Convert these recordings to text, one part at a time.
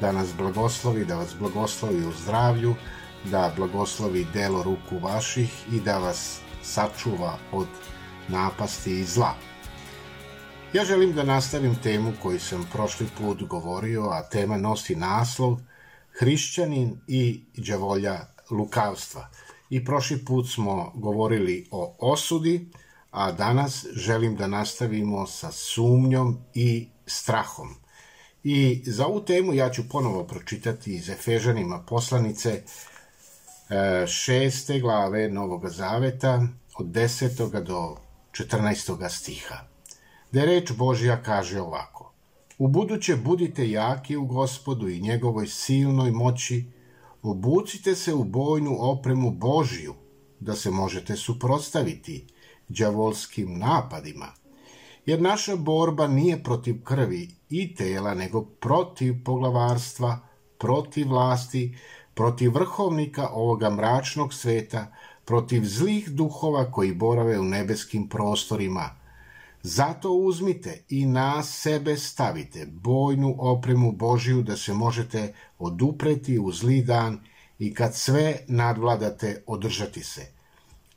da nas blagoslovi, da vas blagoslovi u zdravlju, da blagoslovi delo ruku vaših i da vas sačuva od napasti i zla. Ja želim da nastavim temu koju sam prošli put govorio, a tema nosi naslov Hrišćanin i đavolja lukavstva. I prošli put smo govorili o osudi, a danas želim da nastavimo sa sumnjom i strahom. I za ovu temu ja ću ponovo pročitati iz Efežanima poslanice e, šeste glave Novog Zaveta od 10. do 14. stiha. Da reč Božja kaže ovako. U buduće budite jaki u gospodu i njegovoj silnoj moći, obucite se u bojnu opremu Božju, da se možete suprotstaviti đavolskim napadima – jer naša borba nije protiv krvi i tela, nego protiv poglavarstva, protiv vlasti, protiv vrhovnika ovoga mračnog sveta, protiv zlih duhova koji borave u nebeskim prostorima. Zato uzmite i na sebe stavite bojnu opremu Božiju da se možete odupreti u zli dan i kad sve nadvladate održati se.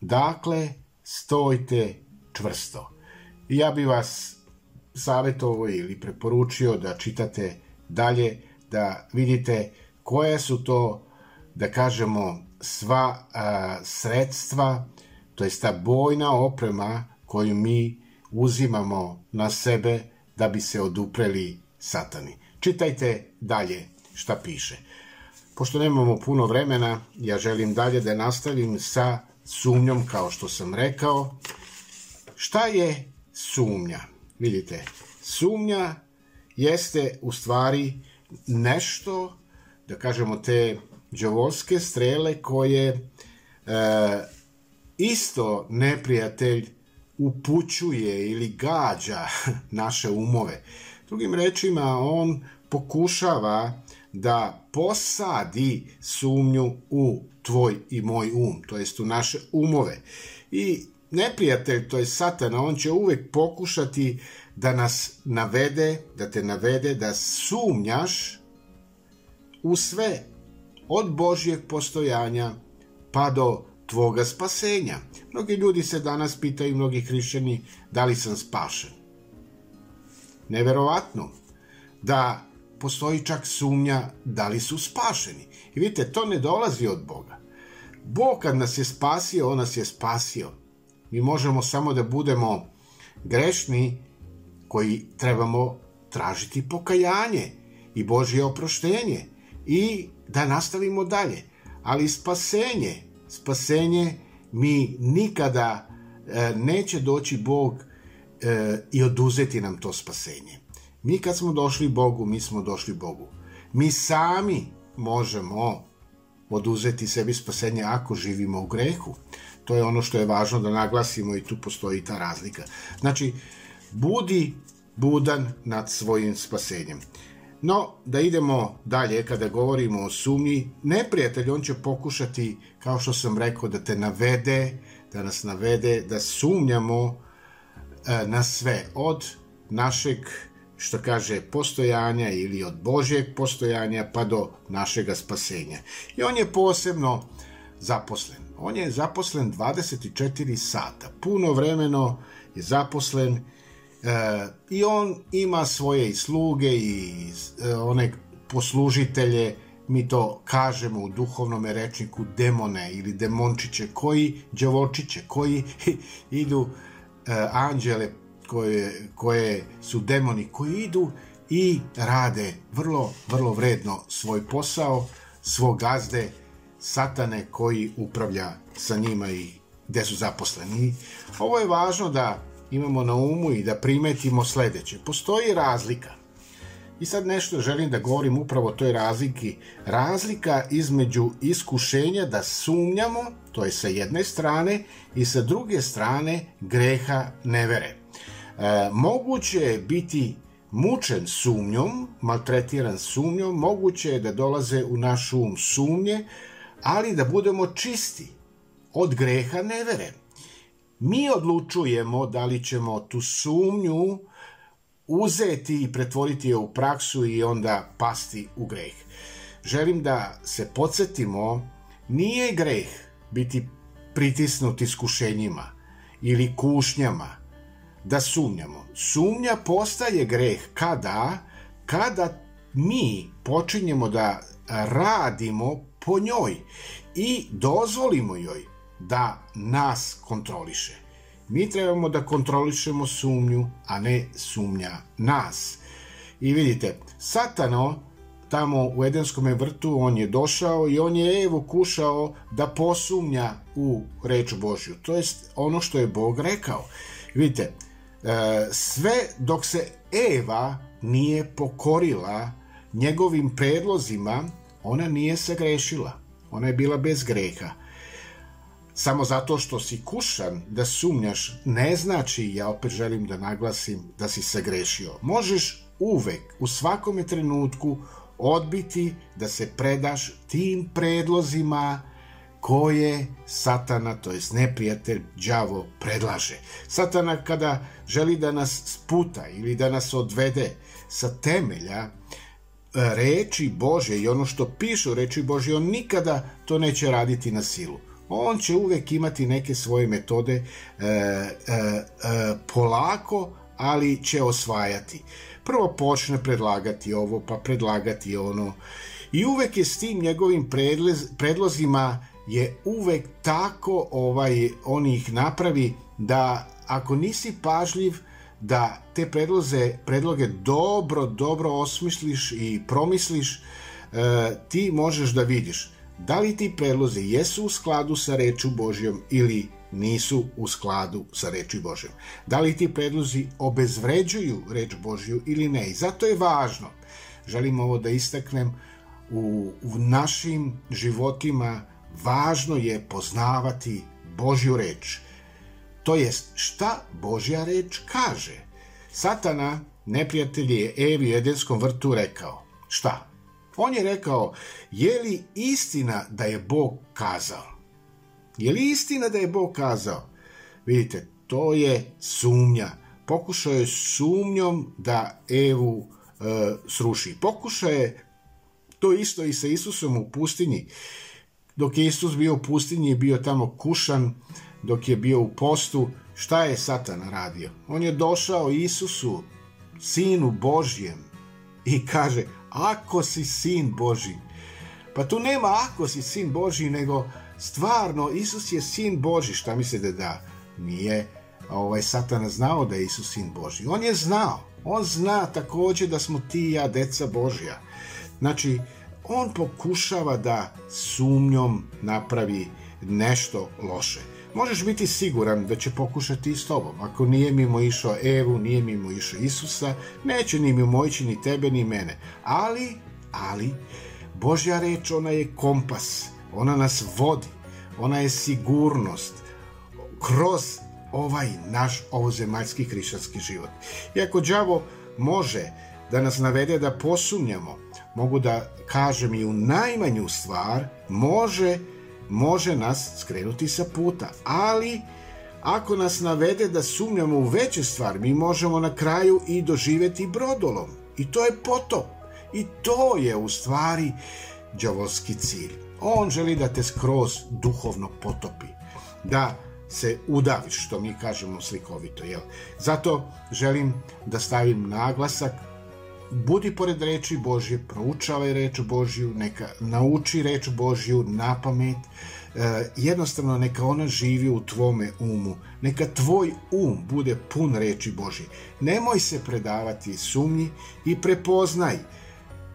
Dakle, stojte čvrsto. Ja bi vas savjetovao ili preporučio da čitate dalje, da vidite koje su to, da kažemo, sva a, sredstva, to je ta bojna oprema koju mi uzimamo na sebe da bi se odupreli satani. Čitajte dalje šta piše. Pošto nemamo puno vremena, ja želim dalje da nastavim sa sumnjom, kao što sam rekao. Šta je sumnja. Vidite, sumnja jeste u stvari nešto, da kažemo te džavolske strele koje e, isto neprijatelj upućuje ili gađa naše umove. Drugim rečima, on pokušava da posadi sumnju u tvoj i moj um, to jest u naše umove. I neprijatelj, to je satana, on će uvek pokušati da nas navede, da te navede da sumnjaš u sve, od Božjeg postojanja pa do tvoga spasenja. Mnogi ljudi se danas pitaju, mnogi hrišćani, da li sam spašen. Neverovatno da postoji čak sumnja da li su spašeni. I vidite, to ne dolazi od Boga. Bog kad nas je spasio, on nas je spasio Mi možemo samo da budemo grešni koji trebamo tražiti pokajanje i Božje oproštenje i da nastavimo dalje. Ali spasenje, spasenje mi nikada e, neće doći Bog e, i oduzeti nam to spasenje. Mi kad smo došli Bogu, mi smo došli Bogu. Mi sami možemo oduzeti sebi spasenje ako živimo u grehu. To je ono što je važno da naglasimo i tu postoji ta razlika. Znači, budi budan nad svojim spasenjem. No, da idemo dalje, kada govorimo o sumnji, neprijatelj, on će pokušati, kao što sam rekao, da te navede, da nas navede, da sumnjamo e, na sve, od našeg, što kaže, postojanja ili od Božjeg postojanja pa do našega spasenja. I on je posebno zaposlen. On je zaposlen 24 sata, puno vremeno je zaposlen e, i on ima svoje i sluge i e, one poslužitelje, mi to kažemo u duhovnom rečniku demone ili demončiće, koji đavočiće, koji idu e, anđele koje, koje su demoni, koji idu i rade vrlo, vrlo vredno svoj posao, svog gazde, satane koji upravlja sa njima i gde su zaposleni. Ovo je važno da imamo na umu i da primetimo sledeće. Postoji razlika I sad nešto želim da govorim upravo o toj razliki. Razlika između iskušenja da sumnjamo, to je sa jedne strane, i sa druge strane greha nevere. E, moguće je biti mučen sumnjom, maltretiran sumnjom, moguće je da dolaze u naš um sumnje, ali da budemo čisti od greha nevere. Mi odlučujemo da li ćemo tu sumnju uzeti i pretvoriti je u praksu i onda pasti u greh. Želim da se podsjetimo, nije greh biti pritisnut iskušenjima ili kušnjama, da sumnjamo. Sumnja postaje greh kada, kada mi počinjemo da radimo po njoj i dozvolimo joj da nas kontroliše. Mi trebamo da kontrolišemo sumnju, a ne sumnja nas. I vidite, Satano tamo u Edenskom vrtu, on je došao i on je Evu kušao da posumnja u reč Božju. To jest ono što je Bog rekao. Vidite, e, sve dok se Eva nije pokorila njegovim predlozima, ona nije se grešila. Ona je bila bez greha. Samo zato što si kušan da sumnjaš ne znači, ja opet želim da naglasim, da si se grešio. Možeš uvek, u svakome trenutku, odbiti da se predaš tim predlozima koje satana, to jest neprijatelj, đavo, predlaže. Satana kada želi da nas sputa ili da nas odvede sa temelja reči Bože i ono što piše u reči Bože, on nikada to neće raditi na silu on će uvek imati neke svoje metode e, e, e, polako, ali će osvajati. Prvo počne predlagati ovo, pa predlagati ono. I uvek je s tim njegovim predlez, predlozima je uvek tako ovaj on ih napravi da ako nisi pažljiv da te predloze, predloge dobro, dobro osmisliš i promisliš, e, ti možeš da vidiš da li ti predlozi jesu u skladu sa reču Božjom ili nisu u skladu sa reči Božjom. Da li ti predlozi obezvređuju reč Božju ili ne. I zato je važno, želim ovo da istaknem, u, u našim životima važno je poznavati Božju reč. To jest, šta Božja reč kaže? Satana, neprijatelj je Evi u Edenskom vrtu rekao. Šta? On je rekao, je li istina da je Bog kazao? Je li istina da je Bog kazao? Vidite, to je sumnja. Pokušao je sumnjom da Evu e, sruši. Pokušao je to isto i sa Isusom u pustinji. Dok je Isus bio u pustinji, bio tamo kušan, dok je bio u postu, šta je Satan radio? On je došao Isusu, sinu Božjem, i kaže, ako si sin Boži. Pa tu nema ako si sin Boži, nego stvarno Isus je sin Boži. Šta mislite da nije ovaj Satan znao da je Isus sin Boži? On je znao. On zna takođe da smo ti i ja deca Božja. Znači, on pokušava da sumnjom napravi nešto loše možeš biti siguran da će pokušati i s tobom. Ako nije mimo išao Evu, nije mimo išao Isusa, neće ni mimo ići ni tebe ni mene. Ali, ali, Božja reč, ona je kompas, ona nas vodi, ona je sigurnost kroz ovaj naš ovozemaljski hrišćanski život. I ako đavo može da nas navede da posumnjamo, mogu da kažem i u najmanju stvar, može može nas skrenuti sa puta, ali ako nas navede da sumnjamo u veće stvari, mi možemo na kraju i doživeti brodolom. I to je potop. I to je u stvari đavolski cilj. On želi da te skroz duhovno potopi. Da se udaviš, što mi kažemo slikovito. Jel? Zato želim da stavim naglasak budi pored reči Božje, proučavaj reč Božju, neka nauči reč Božju na pamet, e, jednostavno neka ona živi u tvome umu, neka tvoj um bude pun reči Božje. Nemoj se predavati sumnji i prepoznaj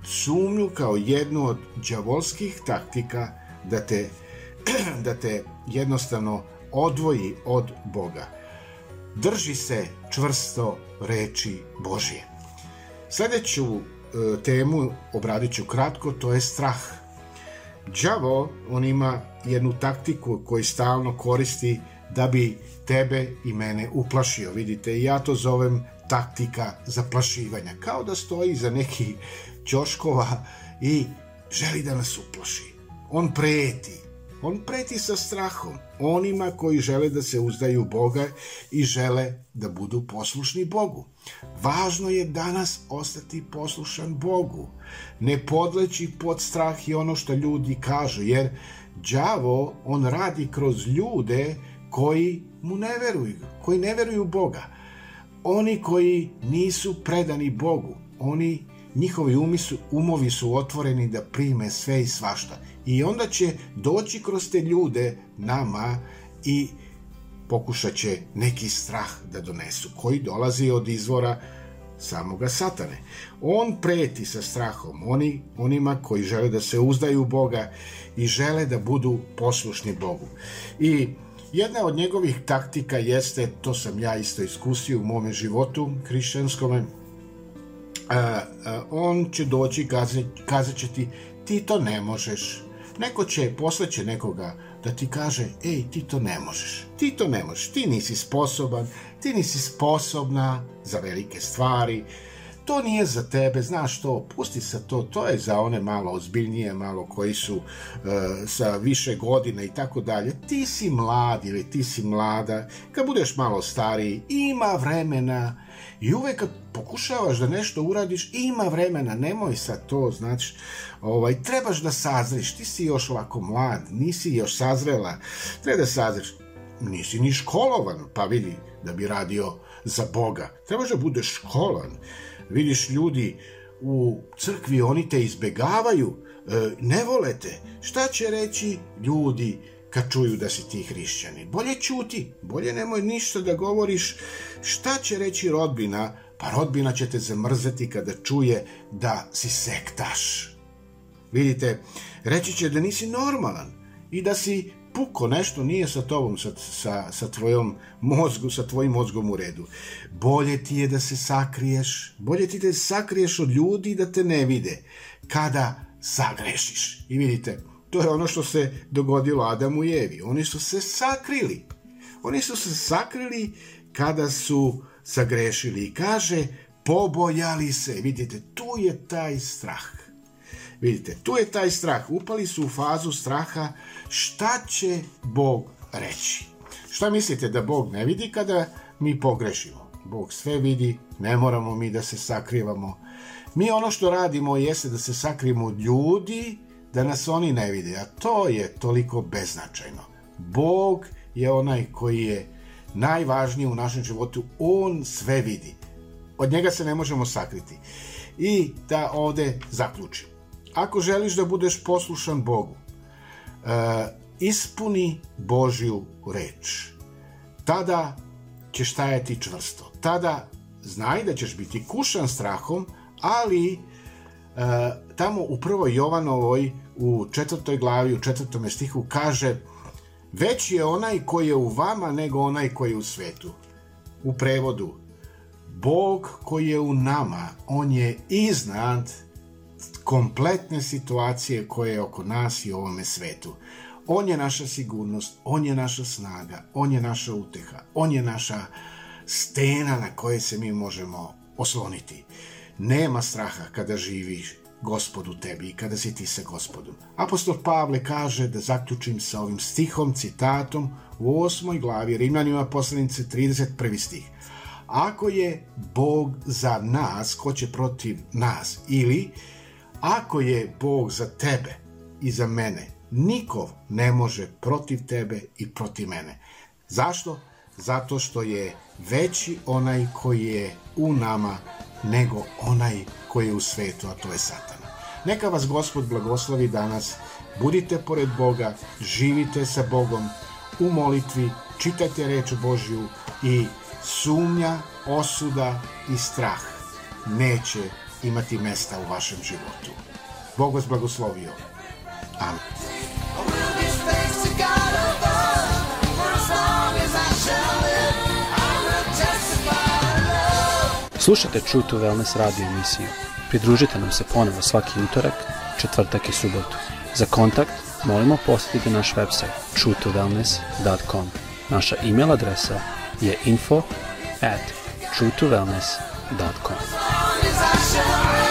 sumnju kao jednu od đavolskih taktika da te, da te jednostavno odvoji od Boga. Drži se čvrsto reči Božje. Sledeću e, temu obradit ću kratko, to je strah. Đavo, on ima jednu taktiku koju stalno koristi da bi tebe i mene uplašio. Vidite, ja to zovem taktika zaplašivanja. Kao da stoji za neki ćoškova i želi da nas uplaši. On preti. On preti sa strahom onima koji žele da se uzdaju Boga i žele da budu poslušni Bogu. Važno je danas ostati poslušan Bogu, ne podleći pod strah i ono što ljudi kažu, jer đavo, on radi kroz ljude koji mu ne veruju, koji ne veruju Boga. Oni koji nisu predani Bogu, oni njihovi umi su, umovi su otvoreni da prime sve i svašta. I onda će doći kroz te ljude nama i pokušat će neki strah da donesu, koji dolazi od izvora samoga satane. On preti sa strahom oni, onima koji žele da se uzdaju Boga i žele da budu poslušni Bogu. I jedna od njegovih taktika jeste, to sam ja isto iskusio u mome životu hrišćanskome, on će doći i kazat, će ti ti to ne možeš. Neko će, posleće nekoga da ti kaže, ej, ti to ne možeš. Ti to ne možeš, ti nisi sposoban, ti nisi sposobna za velike stvari, to nije za tebe, znaš to, pusti se to, to je za one malo ozbiljnije, malo koji su uh, sa više godina i tako dalje. Ti si mlad ili ti si mlada, kad budeš malo stariji, ima vremena i uvek kad pokušavaš da nešto uradiš, ima vremena, nemoj sad to, znači, ovaj, trebaš da sazriš, ti si još ovako mlad, nisi još sazrela, treba da sazriš, nisi ni školovan, pa vidi, da bi radio za Boga. Trebaš da budeš školovan, vidiš ljudi u crkvi, oni te izbegavaju, e, ne vole te. Šta će reći ljudi kad čuju da si ti hrišćani? Bolje ćuti, bolje nemoj ništa da govoriš. Šta će reći rodbina? Pa rodbina će te zamrzeti kada čuje da si sektaš. Vidite, reći će da nisi normalan i da si puko nešto nije sa tobom, sa, sa, sa tvojom mozgu, sa tvojim mozgom u redu. Bolje ti je da se sakriješ, bolje ti da se sakriješ od ljudi da te ne vide kada sagrešiš. I vidite, to je ono što se dogodilo Adamu i Evi. Oni su se sakrili. Oni su se sakrili kada su sagrešili. I kaže, pobojali se. Vidite, tu je taj strah. Vidite, tu je taj strah. Upali su u fazu straha šta će Bog reći. Šta mislite da Bog ne vidi kada mi pogrešimo? Bog sve vidi, ne moramo mi da se sakrivamo. Mi ono što radimo jeste da se sakrijemo od ljudi, da nas oni ne vide, a to je toliko beznačajno. Bog je onaj koji je najvažniji u našem životu, on sve vidi. Od njega se ne možemo sakriti. I da ovde zaključim. Ako želiš da budeš poslušan Bogu, uh, ispuni Božju reč. Tada ćeš stajati čvrsto. Tada znaj da ćeš biti kušan strahom, ali uh, tamo u prvoj Jovanovoj u četvrtoj glavi, u četvrtom stihu kaže već je onaj koji je u vama nego onaj koji je u svetu. U prevodu Bog koji je u nama, on je iznad kompletne situacije koje je oko nas i ovome svetu. On je naša sigurnost, on je naša snaga, on je naša uteha, on je naša stena na koje se mi možemo osloniti. Nema straha kada živiš gospod u tebi i kada si ti sa gospodom. Apostol Pavle kaže da zaključim sa ovim stihom, citatom u osmoj glavi Rimljanima poslanice 31. stih. Ako je Bog za nas, ko će protiv nas? Ili Ako je Bog za tebe i za mene, niko ne može protiv tebe i protiv mene. Zašto? Zato što je veći onaj koji je u nama nego onaj koji je u svetu, a to je Satan. Neka vas Gospod blagoslovi danas, budite pored Boga, živite sa Bogom, u molitvi, čitajte reč Božju i sumnja, osuda i strah neće imati mesta u vašem životu. Bog vas blagoslovio. Amen. Slušajte True to Wellness radio emisiju. Pridružite nam se ponovo svaki utorak, četvrtak i subotu. Za kontakt molimo posjetite naš website truetowellness.com. Naša e-mail adresa je info at truetowellness.com. Russia.